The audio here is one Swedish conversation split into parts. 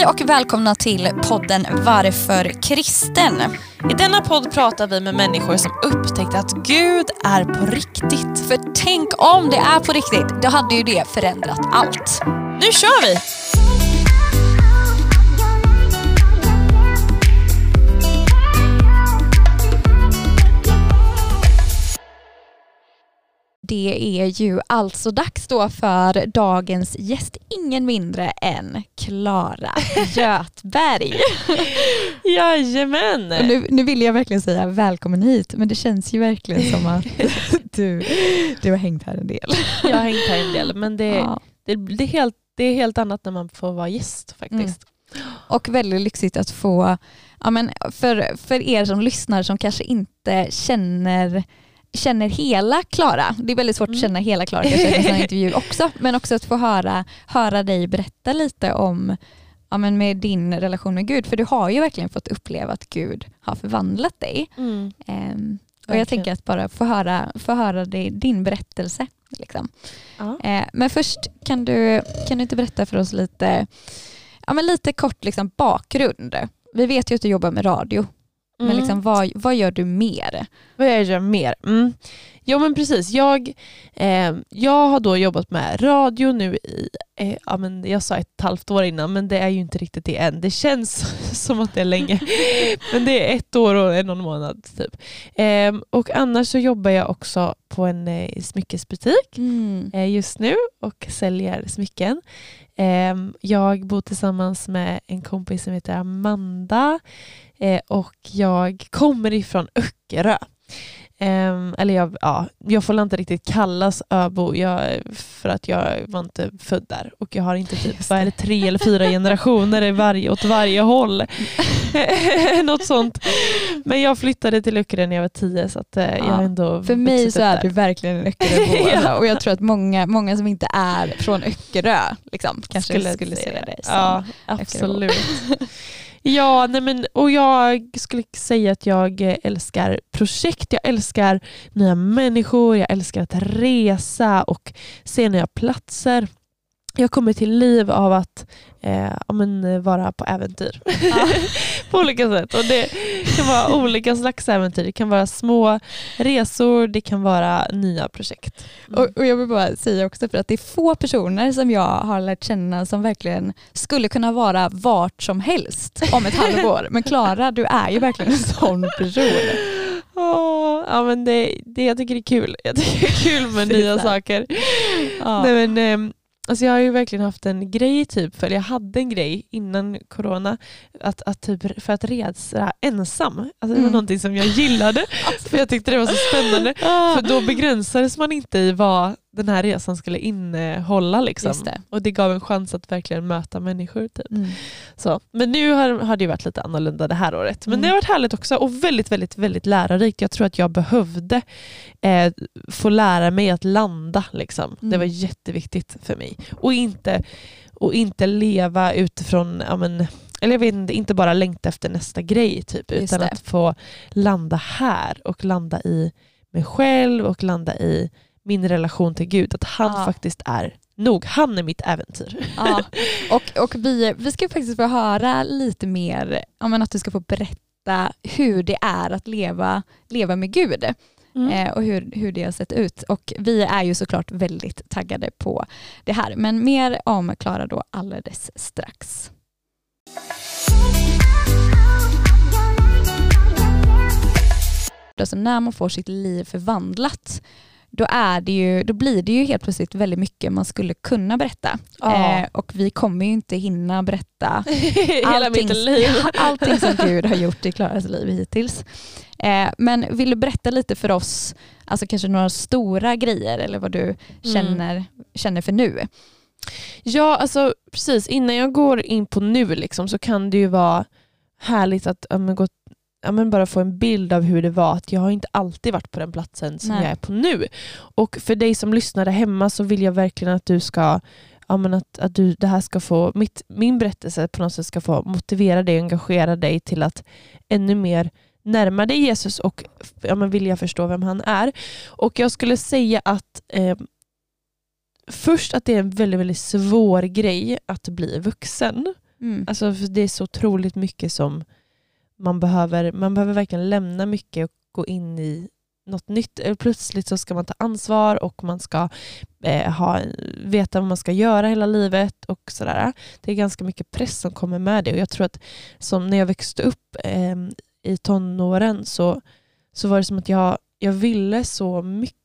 Hej och välkomna till podden Varför kristen? I denna podd pratar vi med människor som upptäckt att Gud är på riktigt. För tänk om det är på riktigt, då hade ju det förändrat allt. Nu kör vi! Det är ju alltså dags då för dagens gäst, ingen mindre än Klara Götberg. Jajamän! Och nu, nu vill jag verkligen säga välkommen hit, men det känns ju verkligen som att du, du har hängt här en del. Jag har hängt här en del, men det, Ja. det, det, är helt, det är helt annat när man får vara gäst faktiskt. Och väldigt lyxigt att få, ja men för, för er som lyssnar som kanske inte känner känner hela Klara, det är väldigt svårt Mm. att känna hela Klara kanske i en sån intervju också, men också att få höra, höra dig berätta lite om ja, men med din relation med Gud, för du har ju verkligen fått uppleva att Gud har förvandlat dig. Mm. Ehm, och jag tänker att bara få höra, få höra dig, din berättelse. Liksom. Ja. Eh, men först kan du, kan du inte berätta för oss lite, ja, men lite kort liksom bakgrund. Vi vet ju att du jobbar med radio, men Mm. liksom, vad, vad gör du mer? Vad jag gör mer? Mm. Jo men precis, jag, eh, jag har då jobbat med radio nu i, eh, ja, men jag sa ett halvt år innan men det är ju inte riktigt det än. Det känns som att det är länge. men det är ett år och en och en månad typ. Eh, och annars så jobbar jag också på en eh, smyckesbutik eh, just nu och säljer smycken. Eh, jag bor tillsammans med en kompis som heter Amanda eh, och jag kommer ifrån Öckerö. Ehm, eller jag, ja, jag får inte riktigt kallas öbo jag, för att jag var inte född där och jag har inte typ, vad är det, tre eller fyra generationer i varje, åt varje håll. Något sånt. Men jag flyttade till Öckerö när jag var tio så att, eh, jag Ja, ändå För mig så är du verkligen en Öckeröbo Ja. och jag tror att många, många som inte är från Öckerö liksom, kanske skulle, se säga dig som Ja, absolut. ja, nej men, och jag skulle säga att jag älskar projekt, jag älskar nya människor, jag älskar att resa och se nya platser. Jag kommer till liv av att eh, ja, men, eh, vara på äventyr Ja. på olika sätt. Och det kan vara olika slags äventyr. Det kan vara små resor, det kan vara nya projekt. Mm. Och, och jag vill bara säga också för att det är få personer som jag har lärt känna som verkligen skulle kunna vara vart som helst om ett halvår. Men Klara, du är ju verkligen en sån person. Åh, ja, men det, det, jag tycker det är kul. Jag tycker det är kul med nya saker. Ja. Nej, men, ehm, alltså jag har ju verkligen haft en grej, typ, för jag hade en grej innan corona, att, att typ, för att resa ensam. Alltså, det var Mm. någonting som jag gillade, för jag tyckte det var så spännande. För då begränsades man inte i vad den här resan skulle innehålla. Liksom. Det. Och det gav en chans att verkligen möta människor. Typ. Mm. Så. Men nu har, har det varit lite annorlunda det här året. Men Mm. det har varit härligt också och väldigt, väldigt, väldigt lärorikt. Jag tror att jag behövde eh, få lära mig att landa. Liksom. Mm. Det var jätteviktigt för mig. Och inte, och inte leva utifrån, ja, men, eller jag vet inte, inte bara längta efter nästa grej. Typ, Just utan det. att få landa här och landa i mig själv och landa i min relation till Gud. Att han Ja. faktiskt är nog. Han är mitt äventyr. Ja. Och, och vi, vi ska faktiskt få höra lite mer, men att du ska få berätta hur det är att leva, leva med Gud. Mm. eh, och hur, hur det har sett ut. Och vi är ju såklart väldigt taggade på det här. Men mer om Klara då alldeles strax. Alltså när man får sitt liv förvandlat då, är det ju, då blir det ju helt plötsligt väldigt mycket man skulle kunna berätta. Ja. Eh, och vi kommer ju inte hinna berätta allting, allting som Gud har gjort i Klaras liv hittills. Eh, men vill du berätta lite för oss, alltså kanske några stora grejer eller vad du känner, känner för nu? Ja, alltså precis. Innan jag går in på nu liksom, så kan det ju vara härligt att men, gå, ja, men bara få en bild av hur det var. Att jag har inte alltid varit på den platsen som Nej. jag är på nu. Och för dig som lyssnar där hemma så vill jag verkligen att du ska Ja, men att, att du, det här ska få, mitt, min berättelse på något sätt ska få motivera dig och engagera dig till att ännu mer närma dig Jesus och ja, men vilja förstå vem han är. Och jag skulle säga att eh, först att det är en väldigt, väldigt svår grej att bli vuxen. Mm. Alltså, för det är så otroligt mycket som man behöver. Man behöver verkligen lämna mycket och gå in i något nytt. Eh, Plötsligt så ska man ta ansvar och man ska eh, ha, veta vad man ska göra hela livet. och sådär. Det är ganska mycket press som kommer med det. Och jag tror att som när jag växte upp eh, i tonåren så, så var det som att jag, jag ville så mycket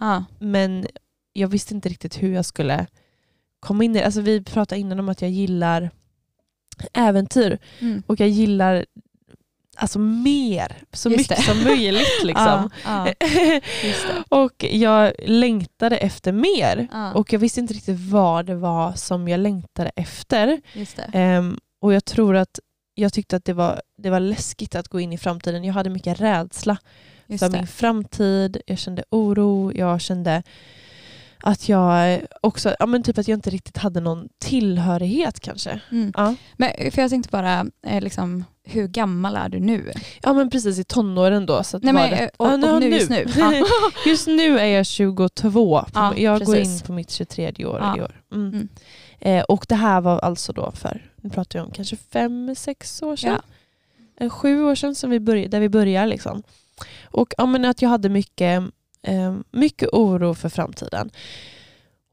Ja. men jag visste inte riktigt hur jag skulle komma in i det. Alltså vi pratade innan om att jag gillar äventyr Mm. och jag gillar alltså mer, så Just mycket det. som möjligt. Liksom. Just det. och jag längtade efter mer Ja, och jag visste inte riktigt vad det var som jag längtade efter. Ehm, och jag tror att jag tyckte att det var, det var läskigt att gå in i framtiden. Jag hade mycket rädsla Just för det. min framtid. Jag kände oro. Jag kände att jag också, ja men typ att jag inte riktigt hade någon tillhörighet kanske. Mm. Ja, Men, för jag tänkte bara, eh, liksom, hur gammal är du nu? ja men precis i tonåren då. Så Nej, men, det, eh, och, Ja, och nu, just nu. Ja. Just nu är jag 22. Ja, jag går precis. in på mitt 23 år Ja. i år. Mm. Mm. Eh, och det här var alltså då för, nu pratar vi om kanske fem, sex år sedan. Eh, sju år sedan som vi började, där vi börjar. Liksom. Och ja, men att jag hade mycket, eh, mycket oro för framtiden.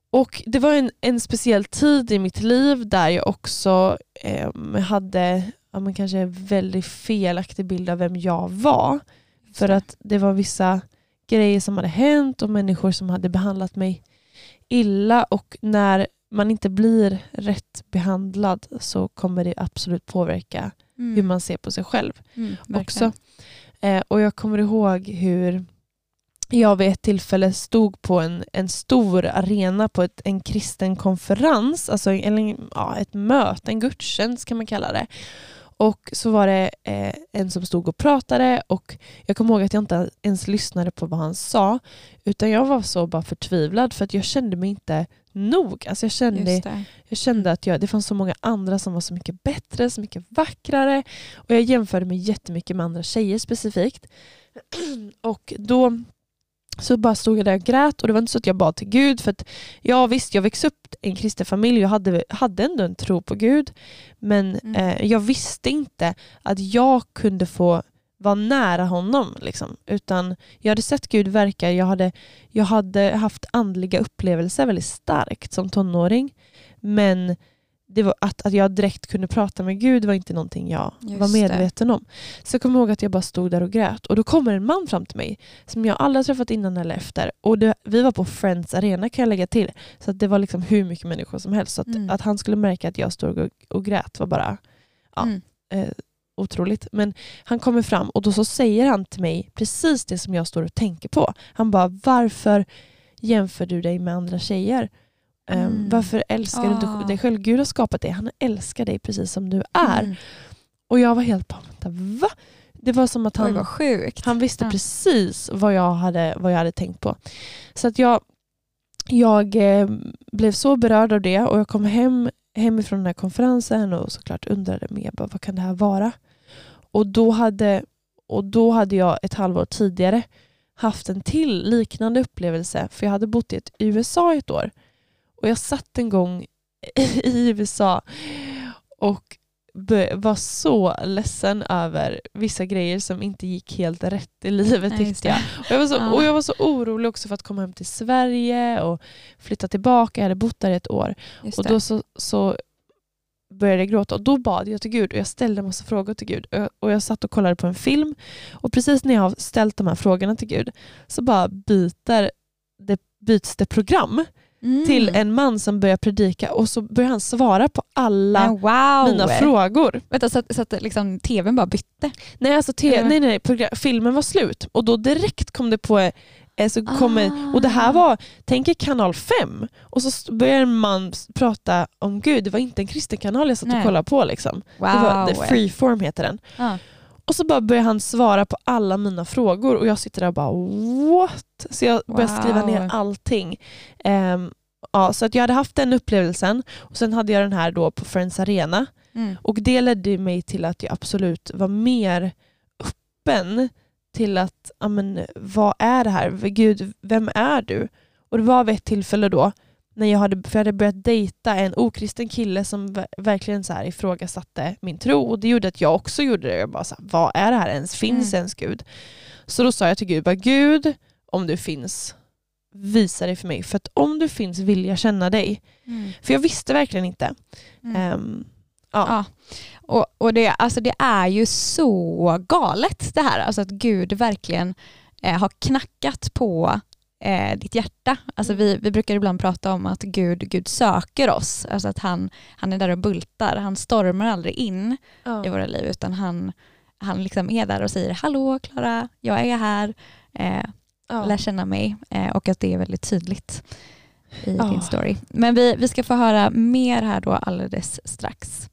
Och det var en, en speciell tid i mitt liv där jag också eh, hade ja, men kanske en väldigt felaktig bild av vem jag var. För att det var vissa grejer som hade hänt och människor som hade behandlat mig illa. Och när man inte blir rätt behandlad så kommer det absolut påverka Mm. hur man ser på sig själv mm, också. Eh, och jag kommer ihåg hur jag vid ett tillfälle stod på en, en stor arena på ett, en kristen konferens, alltså eller, ja, ett möte, en gudstjänst kan man kalla det. Och så var det eh, en som stod och pratade och jag kommer ihåg att jag inte ens lyssnade på vad han sa utan jag var så bara förtvivlad för att jag kände mig inte nog. Alltså jag kände jag kände att jag, det fanns så många andra som var så mycket bättre, så mycket vackrare. Och jag jämförde mig jättemycket med andra tjejer specifikt. Och då så bara stod jag där och grät och det var inte så att jag bad till Gud. För att ja visst, jag växte upp i en kristen familj och hade, hade ändå en tro på Gud. Men Mm. eh, jag visste inte att jag kunde få vara nära honom. Liksom. Utan jag hade sett Gud verka, jag hade, jag hade haft andliga upplevelser väldigt starkt som tonåring. Men det var att, att jag direkt kunde prata med Gud var inte någonting jag Just var det. medveten om. Så jag kommer ihåg att jag bara stod där och grät. Och då kommer en man fram till mig som jag aldrig träffat innan eller efter. Och det, vi var på Friends Arena kan jag lägga till. Så det var liksom hur mycket människor som helst. Så att, Mm. att han skulle märka att jag stod och, och grät var bara Ja. Mm. eh, otroligt. Men han kommer fram och då så säger han till mig precis det som jag står och tänker på. Han bara, varför jämför du dig med andra tjejer? Ehm, Mm. varför älskar du Ah. inte dig själv? Gud har skapat dig, han älskar dig precis som du är. Mm. Och jag var helt bara, vänta, va? Det var som att han, han visste Ja. precis vad jag, hade, vad jag hade tänkt på. Så att jag, jag eh, blev så berörd av det och jag kom hem hemifrån den här konferensen och såklart undrade mer bara, vad kan det här vara? Och då, hade, och då hade jag ett halvår tidigare haft en till liknande upplevelse för jag hade bott i ett USA i ett år. Och jag satt en gång i USA och var så ledsen över vissa grejer som inte gick helt rätt i livet Nej, tyckte jag. Och jag, var så, Ja. och jag var så orolig också för att komma hem till Sverige och flytta tillbaka. Jag hade bott där i ett år. Just Och då så, så började jag gråta och då bad jag till Gud och jag ställde en massa frågor till Gud. Och jag, och jag satt och kollade på en film och precis när jag har ställt de här frågorna till Gud så bara byter det, byts det program Mm. till en man som börjar predika och så börjar han svara på alla Men wow! mina frågor. Vänta, så att, så att liksom, tvn bara bytte? Nej, alltså te- nej, nej, nej filmen var slut och då direkt kom det på eh, så kom en, Ah. och det här var, tänk er kanal 5 och så börjar en man prata om Gud, det var inte en kristen kanal jag satt och kollade på. Liksom. Wow! Det var, the Freeform heter den. Ja. Och så bara börjar han svara på alla mina frågor och jag sitter där och bara what? Så jag började skriva ner allting. Ehm, ja, så att jag hade haft den upplevelsen och sen hade jag den här då på Friends Arena Mm. och det ledde mig till att jag absolut var mer öppen till att, ja, men, vad är det här? Gud, vem är du? Och det var vid ett tillfälle då när jag hade, för jag hade börjat dejta en okristen kille som ver- verkligen så här ifrågasatte min tro. Och det gjorde att jag också gjorde det. Jag bara så här, vad är det här ens? Finns Mm. ens Gud? Så då sa jag till Gud, bara, Gud, om du finns, visa dig för mig. För att om du finns vill jag känna dig. Mm. För jag visste verkligen inte. Mm. Ehm, ja. Ja. Och, och det, alltså det är ju så galet det här, alltså att Gud verkligen eh, har knackat på eh, ditt hjärta. Alltså vi, vi brukar ibland prata om att Gud, Gud söker oss, alltså att han, han är där och bultar, han stormar aldrig in Ja. i våra liv utan han, han liksom är där och säger hallå Klara, jag är här, eh, Ja. lär känna mig eh, och att det är väldigt tydligt i Ja. din story. Men vi, vi ska få höra mer här då alldeles strax.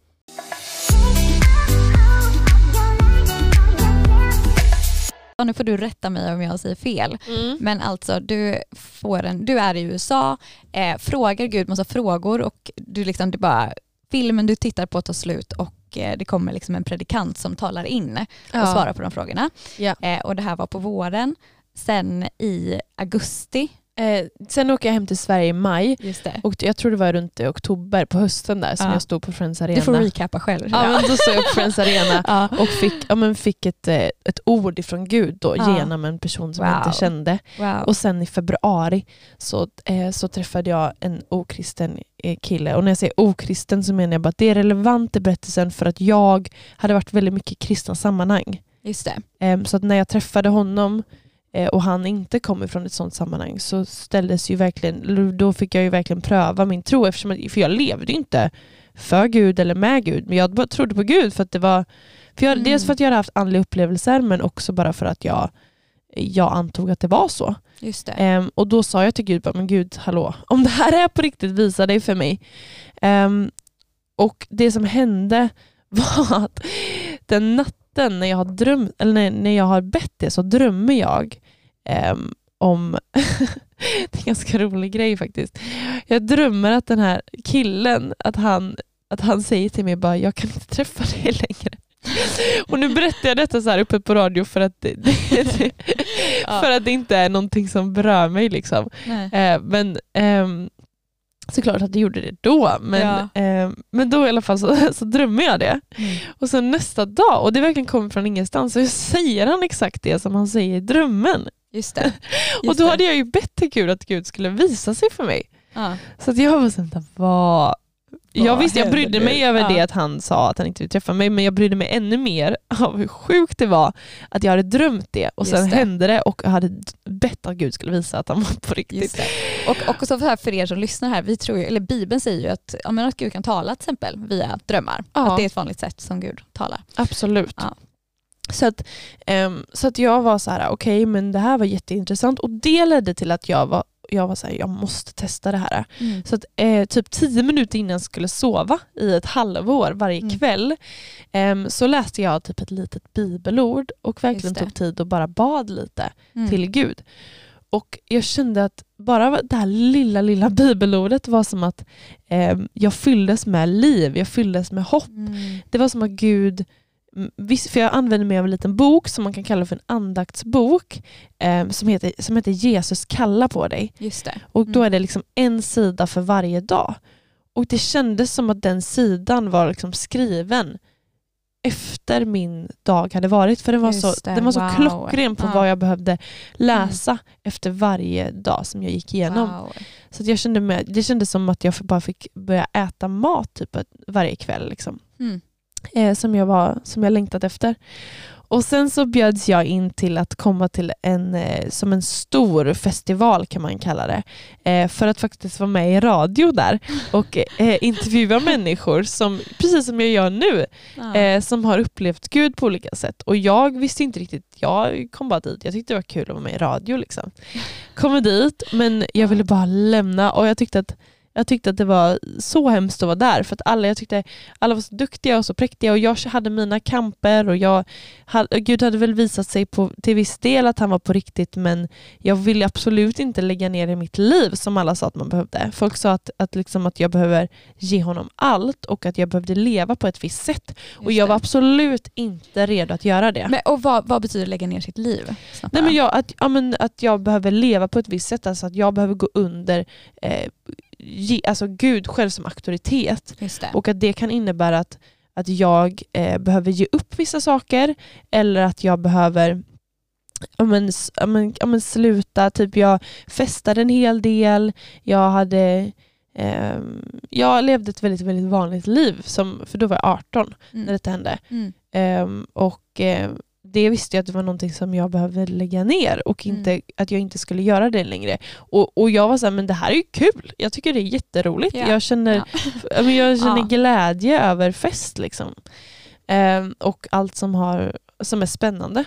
Ja, nu får du rätta mig om jag säger fel. Mm. Men alltså du, får en, du är i USA, eh, frågar Gud massa frågor och du liksom, det bara, filmen du tittar på tar slut och eh, det kommer liksom en predikant som talar in och Ja. svarar på de frågorna. Ja. Eh, och det här var på våren. Sen i augusti, Eh, sen åker jag hem till Sverige i maj. Och jag tror det var runt i oktober på hösten där som Ja. jag stod på Friends Arena. Du får recappa själv. Ja, men då stod jag på Friends Arena Ja. och fick, ja, men fick ett, eh, ett ord ifrån Gud då, Ja. genom en person som jag Wow. inte kände. Wow. Och sen i februari så, eh, så träffade jag en okristen eh, kille. Och när jag säger okristen så menar jag bara att det är relevant i berättelsen för att jag hade varit väldigt mycket i kristna sammanhang. Just det. Em, Så att när jag träffade honom eh, och han inte kom ifrån ett sånt sammanhang så ställdes ju verkligen, då fick jag ju verkligen pröva min tro eftersom för jag levde ju inte för Gud eller med Gud men jag bara trodde på Gud för att det var för jag, Mm. dels för att jag hade haft andliga upplevelser men också bara för att jag, jag antog att det var så. Just. Em, och då sa jag till Gud, men Gud hallå, om det här är på riktigt, visa dig för mig. Em, och det som hände var att den natten när jag har drömt, eller när, när jag har bett det så drömmer jag em, om, det är en ganska rolig grej faktiskt. Jag drömmer att den här killen, att han, att han säger till mig bara, jag kan inte träffa dig längre. Och nu berättar jag detta så här uppe på radio för att det, det, för att det inte är någonting som berör mig. Liksom. Eh, men ehm, såklart att det gjorde det då. Men, Ja. ehm, men då i alla fall så, så drömmer jag det. Mm. Och sen nästa dag, och det verkligen kommer från ingenstans, så säger han exakt det som han säger i drömmen. Just det. och Just då det. hade jag ju bett till Gud att Gud skulle visa sig för mig. Ja. Så att jag var såhär, vad... Jag visste, jag brydde mig över Ja. det att han sa att han inte ville träffa mig, men jag brydde mig ännu mer av hur sjukt det var att jag hade drömt det och Just sen det. hände det och jag hade bett att Gud skulle visa att han var på riktigt. Det. Och också för, här, för er som lyssnar här, vi tror ju, eller Bibeln säger ju att, ja, men att Gud kan tala till exempel via drömmar. Ja. Att det är ett vanligt sätt som Gud talar. Absolut. Ja. Så, att, ehm, så att jag var så här, okej men det här var jätteintressant och det ledde till att jag var, jag var så här, jag måste testa det här. Så att, eh, typ tio minuter innan jag skulle sova i ett halvår varje Mm. kväll ehm, så läste jag typ ett litet bibelord och verkligen tog tid och bara bad lite Mm. till Gud. Och jag kände att bara det här lilla, lilla bibelordet var som att ehm, jag fylldes med liv, jag fylldes med hopp. Mm. Det var som att Gud, mm, för jag använde mig av en liten bok som man kan kalla för en andaktsbok eh, som, heter, som heter Jesus kalla på dig. Just det. Och då Mm. är det liksom en sida för varje dag. Och det kändes som att den sidan var liksom skriven efter min dag hade varit. För den var, så, det, den var så wow. klockren på Ja. vad jag behövde läsa efter varje dag som jag gick igenom. Wow. Så jag kände mig, det kändes som att jag bara fick börja äta mat typ varje kväll. Liksom Mm. Eh, som, jag var, som jag längtat efter. Och sen så bjöds jag in till att komma till en, eh, som en stor festival kan man kalla det. Eh, för att faktiskt vara med i radio där och eh, intervjua människor som, precis som jag gör nu, Ja. som har upplevt Gud på olika sätt. Och jag visste inte riktigt, jag kom bara dit, jag tyckte det var kul att vara med i radio. Liksom. Kommer dit men jag ville bara lämna och jag tyckte att jag tyckte att det var så hemskt att vara där för att alla, jag tyckte, alla var så duktiga och så präktiga och jag hade mina kamper och jag, hade- Gud hade väl visat sig på, till viss del att han var på riktigt men jag ville absolut inte lägga ner i mitt liv som alla sa att man behövde. Folk sa att, att, liksom att jag behöver ge honom allt och att jag behövde leva på ett visst sätt och Just jag det. var absolut inte redo att göra det. Men, och vad, vad betyder lägga ner sitt liv? Nej, men jag, att, ja, men att jag behöver leva på ett visst sätt, alltså att jag behöver gå under eh, ge, alltså Gud själv som auktoritet. Och att det kan innebära att, att jag eh, behöver ge upp vissa saker eller att jag behöver ja, men, ja, men, ja, men sluta. Typ jag festade en hel del. Jag hade ehm, jag levde ett väldigt, väldigt vanligt liv, som, för då var jag 18 när Mm. detta hände. Mm. Ehm, och eh, det visste jag att det var någonting som jag behövde lägga ner och Mm. inte, att jag inte skulle göra det längre. Och, och jag var så här, men det här är ju kul. Jag tycker det är jätteroligt. Ja. Jag känner, Ja. jag känner Ja. glädje över fest. Liksom. Ehm, och allt som, har, som är spännande.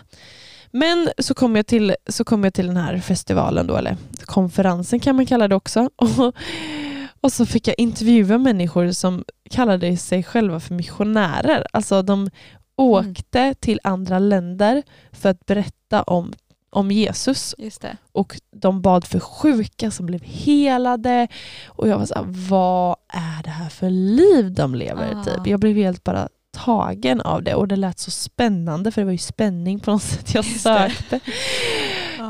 Men så kom, jag till, så kom jag till den här festivalen, då, eller konferensen kan man kalla det också. Och, och så fick jag intervjua människor som kallade sig själva för missionärer. Alltså de åkte till andra länder för att berätta om, om Jesus. Och de bad för sjuka som blev helade. Och jag var så här, vad är det här för liv de lever? Ah. Typ. Jag blev helt bara tagen av det och det lät så spännande för det var ju spänning på något sätt jag Just sökte.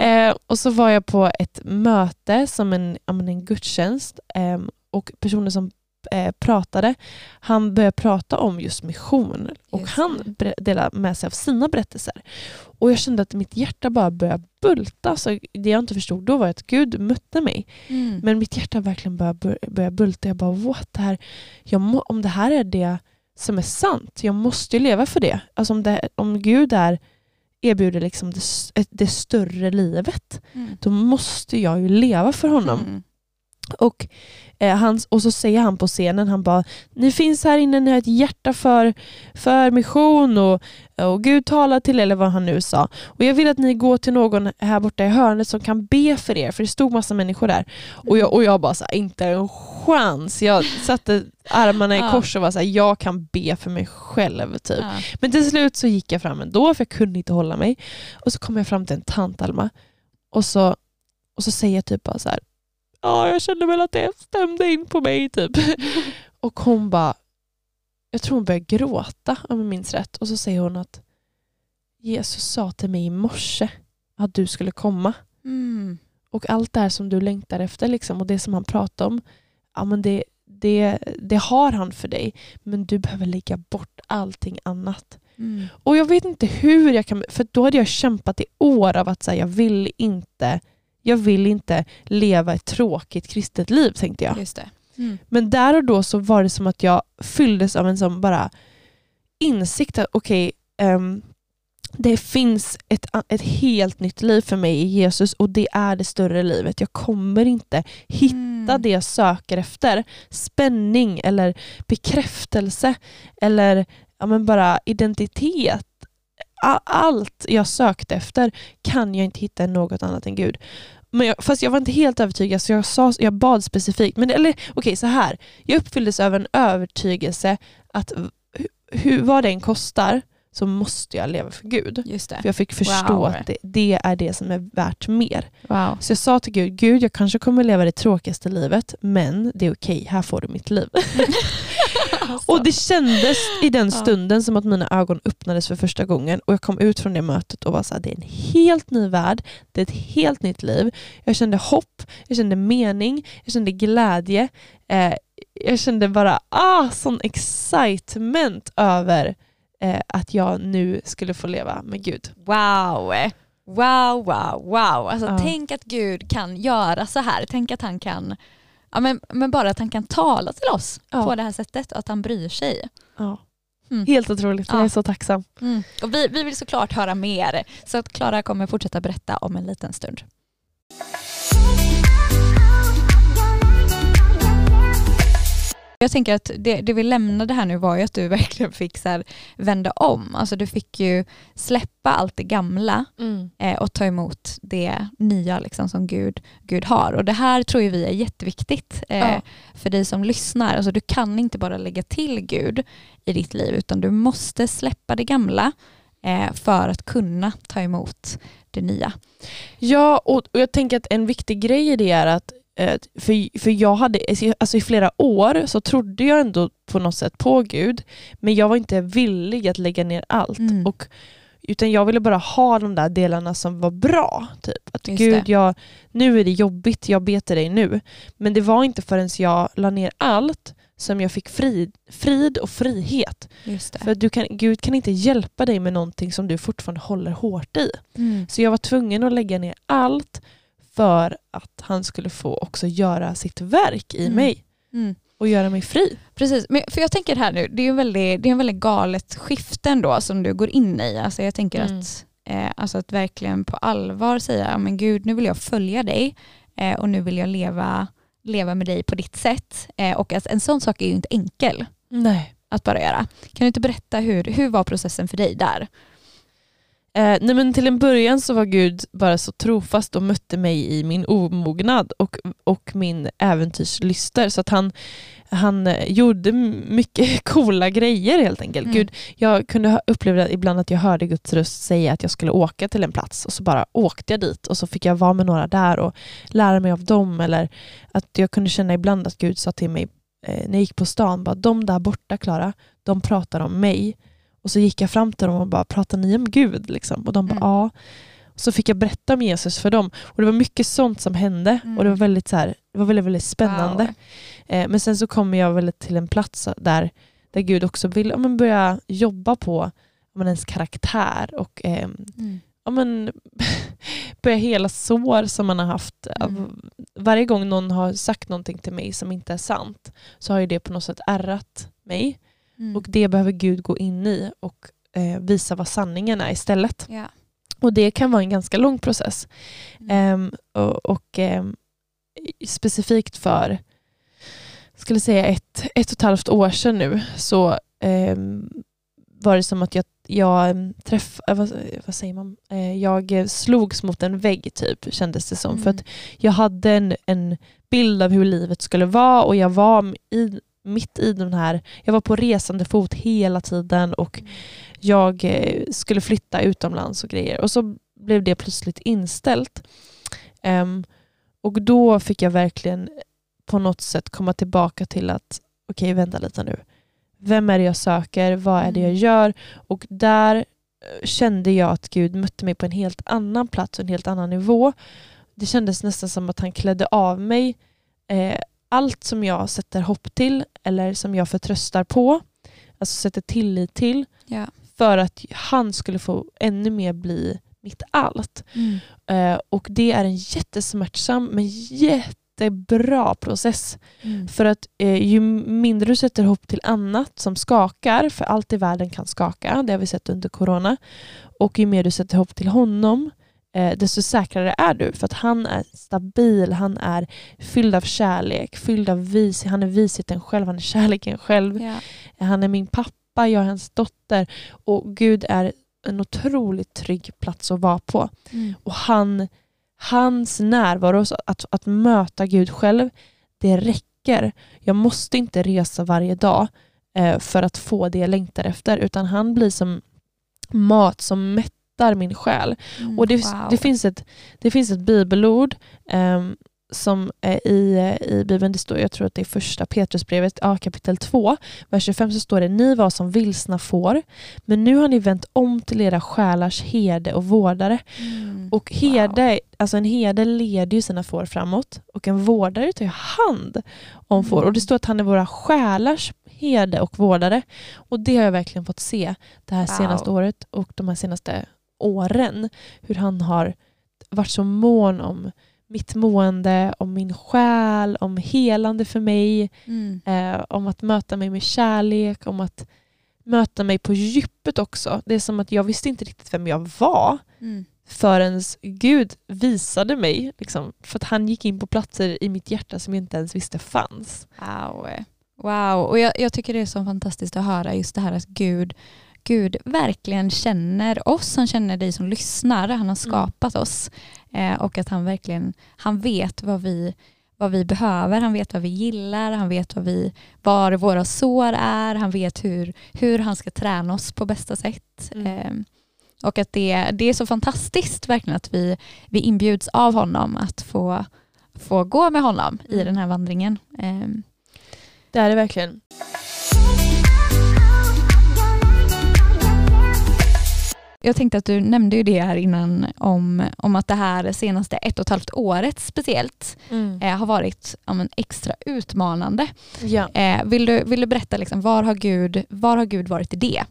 Eh, och så var jag på ett möte som en, ja, en gudstjänst ehm, och personen som eh, pratade, han började prata om just mission och Just han delade med sig av sina berättelser. Och jag kände att mitt hjärta bara började bulta. Så det jag inte förstod då var att Gud mötte mig. Mm. Men mitt hjärta verkligen började, bör- började bulta. Jag bara, what? Det här, må, om det här är det som är sant, jag måste ju leva för det. Alltså om, det, om Gud är, erbjuder liksom det, det större livet, Mm. då måste jag ju leva för honom. Mm. Och, eh, han, och så säger han på scenen, han bara, ni finns här inne, ni har ett hjärta för, för mission och, och Gud talar till er, eller vad han nu sa. Och jag vill att ni går till någon här borta i hörnet som kan be för er, för det stod massa människor där. Och jag, och jag bara, så här, inte en chans. Jag satte armarna i kors och var så här, jag kan be för mig själv. Typ. Ja. Men till slut så gick jag fram ändå, för jag kunde inte hålla mig. Och så kom jag fram till en tant Alma. Och så, och så säger jag typ bara så här, ja jag kände väl att det stämde in på mig typ. och hon bara, jag tror hon började gråta om jag minns rätt. Och så säger hon att Jesus sa till mig i morse att du skulle komma. Mm. Och allt det här som du längtar efter liksom, och det som han pratar om, ja, men det, det, det har han för dig. Men du behöver lägga bort allting annat. Mm. Och jag vet inte hur jag kan, för då hade jag kämpat i år av att säga jag vill inte jag vill inte leva ett tråkigt kristet liv tänkte jag. Just det. Mm. Men där och då så var det som att jag fylldes av en sån bara insikt att okej, ehm, det finns ett, ett helt nytt liv för mig i Jesus och det är det större livet. Jag kommer inte hitta Mm. det jag söker efter. Spänning eller bekräftelse eller ja, men bara identitet. Allt jag sökte efter kan jag inte hitta i något annat än Gud. Men jag, fast jag var inte helt övertygad så jag, sa, jag bad specifikt. Men eller okej, så här. Jag uppfylldes av en övertygelse att hu- hur, vad det än kostar så måste jag leva för Gud. Just det. För jag fick förstå Wow. att det, det är det som är värt mer. Wow. Så jag sa till Gud, Gud jag kanske kommer leva det tråkigaste livet men det är okej, här får du mitt liv. Och det kändes i den stunden som att mina ögon öppnades för första gången och jag kom ut från det mötet och var så här, det är en helt ny värld, det är ett helt nytt liv. Jag kände hopp, jag kände mening, jag kände glädje. Eh, jag kände bara ah, sån excitement över eh, att jag nu skulle få leva med Gud. Wow. Wow, wow, wow. Alltså, Ja. Tänk att Gud kan göra så här. Tänk att han kan, ja, men, men bara att han kan tala till oss Ja. på det här sättet och att han bryr sig. Ja. Mm. Helt otroligt, jag Ja. är så tacksam. Och vi, vi vill såklart höra mer så att Klara kommer fortsätta berätta om en liten stund. Jag tänker att det, det vi lämnade här nu var ju att du verkligen fick så här vända om. Alltså du fick ju släppa allt det gamla eh, och ta emot det nya liksom, som Gud, Gud har. Och det här tror vi är jätteviktigt eh, Ja. för dig som lyssnar. Alltså, du kan inte bara lägga till Gud i ditt liv utan du måste släppa det gamla eh, för att kunna ta emot det nya. Ja, och, och jag tänker att en viktig grej i det är att för, för jag hade, alltså i flera år så trodde jag ändå på något sätt på Gud, men jag var inte villig att lägga ner allt. Mm. Och utan jag ville bara ha de där delarna som var bra. Typ. Att Just gud, jag, nu är det jobbigt, jag ber till dig nu. Men det var inte förrän jag la ner allt som jag fick frid, frid och frihet. För du kan, Gud kan inte hjälpa dig med någonting som du fortfarande håller hårt i. Mm. Så jag var tvungen att lägga ner allt för att han skulle få också göra sitt verk i Mm. mig Mm. och göra mig fri. Precis, men för jag tänker här nu, det är en väldigt, det är en väldigt galet skifte ändå som du går in i. Alltså jag tänker Mm. att, eh, alltså att verkligen på allvar säga, "Ja, men gud nu vill jag följa dig eh, och nu vill jag leva, leva med dig på ditt sätt. Eh, och att en sån sak är ju inte enkel Nej. att bara göra. Kan du inte berätta hur, hur var processen för dig där? Eh, nej men till en början så var Gud bara så trofast och mötte mig i min omognad och, och min äventyrslyster. Så att han, han eh, gjorde mycket coola grejer helt enkelt. Mm. Gud, jag kunde uppleva ibland att jag hörde Guds röst säga att jag skulle åka till en plats och så bara åkte jag dit och så fick jag vara med några där och lära mig av dem. Eller att jag kunde känna ibland att Gud sa till mig eh, när jag gick på stan, bara, de där borta Klara, de pratar om mig. Och så gick jag fram till dem och bara, pratar ni om Gud? Liksom. Och de bara, Mm. ja. Och så fick jag berätta om Jesus för dem. Och det var mycket sånt som hände. Mm. Och det var väldigt, så här, det var väldigt, väldigt spännande. Wow. Eh, men sen så kommer jag väl till en plats där, där Gud också vill ja, men börja jobba på men ens karaktär och eh, Mm. ja, men, börja hela sår som man har haft. Mm. Varje gång någon har sagt någonting till mig som inte är sant så har ju det på något sätt ärrat mig. Mm. Och det behöver Gud gå in i och eh, visa vad sanningen är istället. ja. Och det kan vara en ganska lång process. Mm. Ehm, och och ehm, specifikt för, skulle säga ett, ett och ett halvt år sedan nu, så ehm, var det som att jag, jag ehm, träff, äh, vad, vad säger man? Eh, jag eh, slogs mot en vägg typ, kändes det som. För Mm. att jag hade en, en bild av hur livet skulle vara och jag var i, mitt i den här, jag var på resande fot hela tiden och jag eh, skulle flytta utomlands och grejer. Och så blev det plötsligt inställt. Ehm, och då fick jag verkligen på något sätt komma tillbaka till att okej, vänta lite nu. Vem är det jag söker? Vad är det jag Mm. gör? Och där eh, kände jag att Gud mötte mig på en helt annan plats och en helt annan nivå. Det kändes nästan som att han klädde av mig eh, allt som jag sätter hopp till eller som jag förtröstar på, alltså sätter tillit till, Ja. för att han skulle få ännu mer bli mitt allt. Mm. Eh, och det är en jättesmärtsam men jättebra process. Mm. För att eh, ju mindre du sätter hopp till annat som skakar, för allt i världen kan skaka, det har vi sett under corona, och ju mer du sätter hopp till honom, eh, desto säkrare är du. För att han är stabil, han är fylld av kärlek, fylld av vis, han är visheten själv, han är kärleken själv. Ja. Han är min pappa, jag är hans dotter. Och Gud är en otroligt trygg plats att vara på. Mm. Och han, hans närvaro, att, att möta Gud själv, det räcker. Jag måste inte resa varje dag eh, för att få det jag längtar efter, utan han blir som mat som mättar min själ. Mm. Och det, Wow. det, finns, ett, det finns ett bibelord ehm, som är i, i Bibeln, det står, jag tror att det är första Petrusbrevet, ja, kapitel 2, vers 25 så står det Ni var som vilsna får, men nu har ni vänt om till era själars herde och vårdare. Mm. Och herde, alltså en herde leder ju sina får framåt och en vårdare tar hand om får. Mm. Och det står att han är våra själars herde och vårdare. Och det har jag verkligen fått se det här Wow. senaste året och de här senaste åren. Hur han har varit så mån om mitt mående, om min själ, om helande för mig, Mm. eh, om att möta mig med kärlek, om att möta mig på djupet också. Det är som att jag visste inte riktigt vem jag var Mm. förrän Gud visade mig. Liksom, för att han gick in på platser i mitt hjärta som jag inte ens visste fanns. Wow. Wow, och jag, jag tycker det är så fantastiskt att höra just det här att Gud, Gud verkligen känner oss, han känner dig som lyssnar, han har skapat oss eh, och att han verkligen, han vet vad vi, vad vi behöver, han vet vad vi gillar, han vet vad vi, var våra sår är, han vet hur, hur han ska träna oss på bästa sätt. Mm. Eh, och att det, det är så fantastiskt verkligen att vi, vi inbjuds av honom att få, få gå med honom i Mm. den här vandringen. Eh, Det är det verkligen. Jag tänkte att du nämnde ju det här innan om, om att det här senaste ett och ett halvt året speciellt Mm. eh, har varit ja, men, extra utmanande. Ja. Eh, vill, du, vill du berätta liksom, var, har Gud, var har Gud varit i det?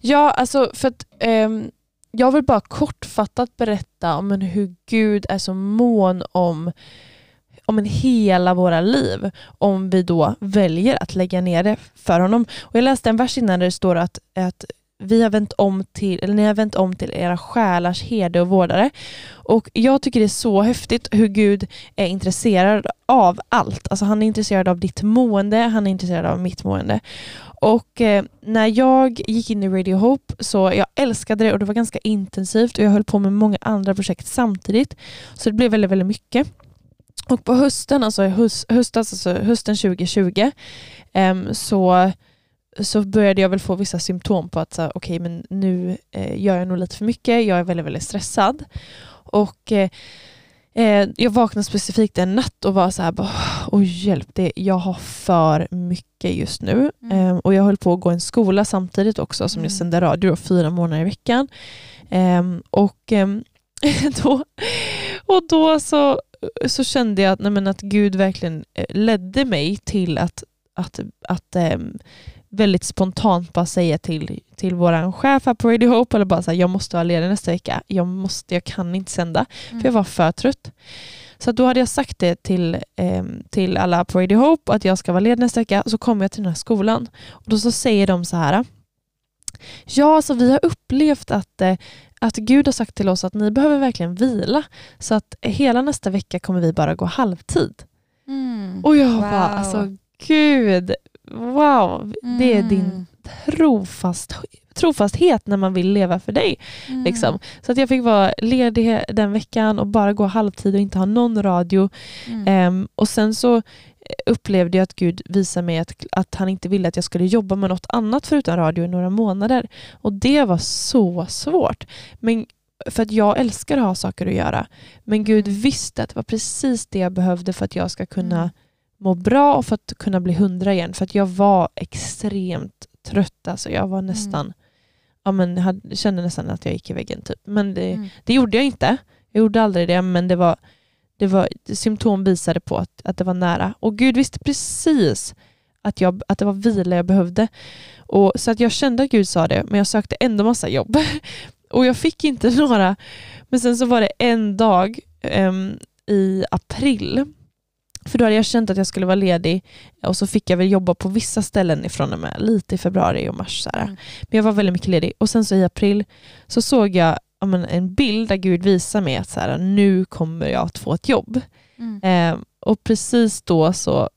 Ja, alltså för att ehm, jag vill bara kortfattat berätta om hur Gud är så mån om, om en hela våra liv om vi då väljer att lägga ner det för honom. Och jag läste en vers innan där det står att, att vi har vänt om till, eller ni har vänt om till era själars herde och vårdare. Och jag tycker det är så häftigt hur Gud är intresserad av allt. Alltså han är intresserad av ditt mående, han är intresserad av mitt mående. Och eh, när jag gick in i Radio Hope så jag älskade det och det var ganska intensivt och jag höll på med många andra projekt samtidigt. Så det blev väldigt, väldigt mycket. Och på hösten, alltså höst, höstas, alltså hösten 2020 eh, så, så började jag väl få vissa symptom på att så här, okej men nu eh, gör jag nog lite för mycket, jag är väldigt, väldigt stressad. Och eh, eh, jag vaknade specifikt en natt och var så här, bara, åh hjälp, det, jag har för mycket just nu. Mm. Ehm, och jag höll på att gå en skola samtidigt också som jag Mm. sände radio då, fyra månader i veckan. Ehm, och ehm, då, och då så, så kände jag att, nej men att Gud verkligen eh, ledde mig till att, att, att ehm, väldigt spontant bara säga till, till vår chef här på Radio Hope, eller bara så här, jag måste vara ledig nästa vecka. Jag, måste, jag kan inte sända, Mm. för jag var för trött. Så då hade jag sagt det till, ehm, till alla på Radio Hope, att jag ska vara ledig nästa vecka. Så kommer jag till den här skolan. Och då så säger de så här, ja alltså vi har upplevt att, eh, att Gud har sagt till oss att ni behöver verkligen vila. Så att hela nästa vecka kommer vi bara gå halvtid. Mm. Och jag Wow. bara, alltså Gud, wow, det är din Mm. trofast, trofasthet när man vill leva för dig. Mm. Liksom. Så att jag fick vara ledig den veckan och bara gå halvtid och inte ha någon radio. Mm. Ehm, och sen så upplevde jag att Gud visade mig att, att han inte ville att jag skulle jobba med något annat förutom radio i några månader. Och det var så svårt. Men, för att jag älskar att ha saker att göra. Men Gud Mm. visste att det var precis det jag behövde för att jag ska kunna Mm. Må bra och för att kunna bli hundra igen. För att jag var extremt trött. Alltså jag var nästan, ja, men, jag hade, kände nästan att jag gick i väggen. Typ. Men det, Mm. det gjorde jag inte. Jag gjorde aldrig det, men det var, det var, symptom visade på att, att det var nära. Och Gud visste precis att, jag, att det var vila jag behövde. Och, så att jag kände att Gud sa det, men jag sökte ändå massa jobb. Och jag fick inte några. Men sen så var det en dag ehm, i april. För då hade jag känt att jag skulle vara ledig och så fick jag väl jobba på vissa ställen ifrån och med, lite i februari och mars. Så. Mm. Men jag var väldigt mycket ledig. Och sen så i april så såg jag ja, men, en bild där Gud visar mig att så här, nu kommer jag att få ett jobb. Mm. Eh, och precis då så,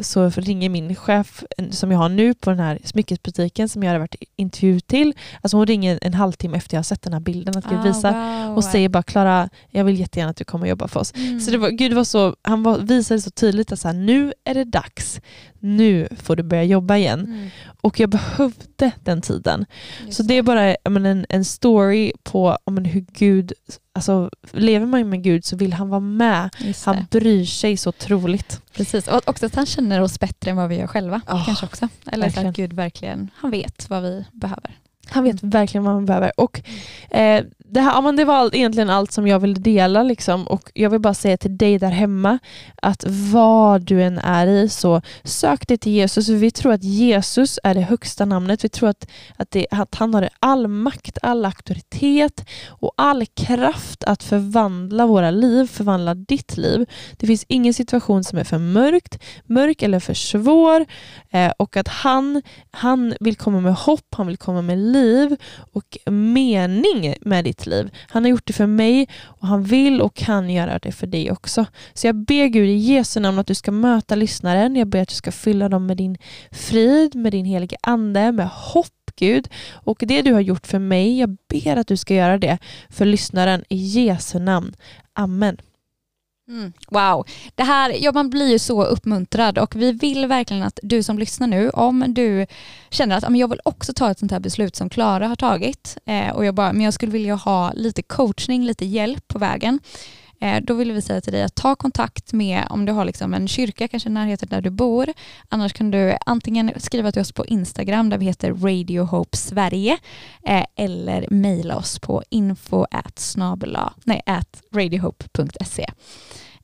så ringer min chef eh, som jag har nu på den här smyckesbutiken som jag hade varit intervju till. Alltså hon ringer en halvtimme efter jag har sett den här bilden att Gud Ah, visar wow. och säger bara Klara, jag vill jättegärna att du kommer och jobbar för oss. Mm. Så det var, Gud var så, han var, visade så tydligt att så här, nu är det dags. Nu får du börja jobba igen. Mm. Och jag behövde den tiden. Just Så det är bara en, en story på menar, hur Gud, alltså lever man med Gud så vill han vara med. Han bryr sig så otroligt. Precis, och också att han känner oss bättre än vad vi gör själva. Ja, kanske också. Eller verkligen. att Gud verkligen, han vet vad vi behöver. Han vet verkligen vad man behöver. Och, eh, det, här, ja, men det var all, egentligen allt som jag ville dela. Liksom. Och jag vill bara säga till dig där hemma att vad du än är i så sök dig till Jesus. Vi tror att Jesus är det högsta namnet. Vi tror att, att, det, att han har all makt, all auktoritet och all kraft att förvandla våra liv, förvandla ditt liv. Det finns ingen situation som är för mörkt, mörk eller för svår. Eh, och att han, han vill komma med hopp, han vill komma med liv och mening med ditt liv. Han har gjort det för mig och han vill och kan göra det för dig också. Så jag ber Gud i Jesu namn att du ska möta lyssnaren. Jag ber att du ska fylla dem med din frid, med din helige ande, med hopp Gud. Och det du har gjort för mig, jag ber att du ska göra det för lyssnaren i Jesu namn. Amen. Mm. Wow, det här, ja, man blir ju så uppmuntrad och vi vill verkligen att du som lyssnar nu, om du känner att ja, men jag vill också ta ett sånt här beslut som Klara har tagit eh, och jag bara, men jag skulle vilja ha lite coachning, lite hjälp på vägen. Eh, då vill vi säga till dig att ta kontakt med om du har liksom en kyrka kanske i närheten där du bor. Annars kan du antingen skriva till oss på Instagram där vi heter Radio Hope Sverige eh, eller mejla oss på info at snabela, nej, at radiohope.se.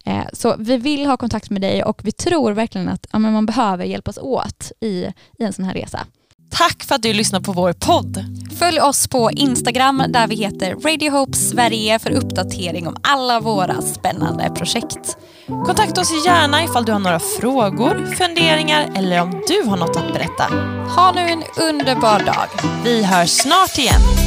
Eh, så vi vill ha kontakt med dig och vi tror verkligen att ja, man behöver hjälpas åt i, i en sån här resa. Tack för att du lyssnar på vår podd. Följ oss på Instagram där vi heter Radio Hope Sverige för uppdatering om alla våra spännande projekt. Kontakta oss gärna ifall du har några frågor, funderingar eller om du har något att berätta. Ha nu en underbar dag. Vi hörs snart igen.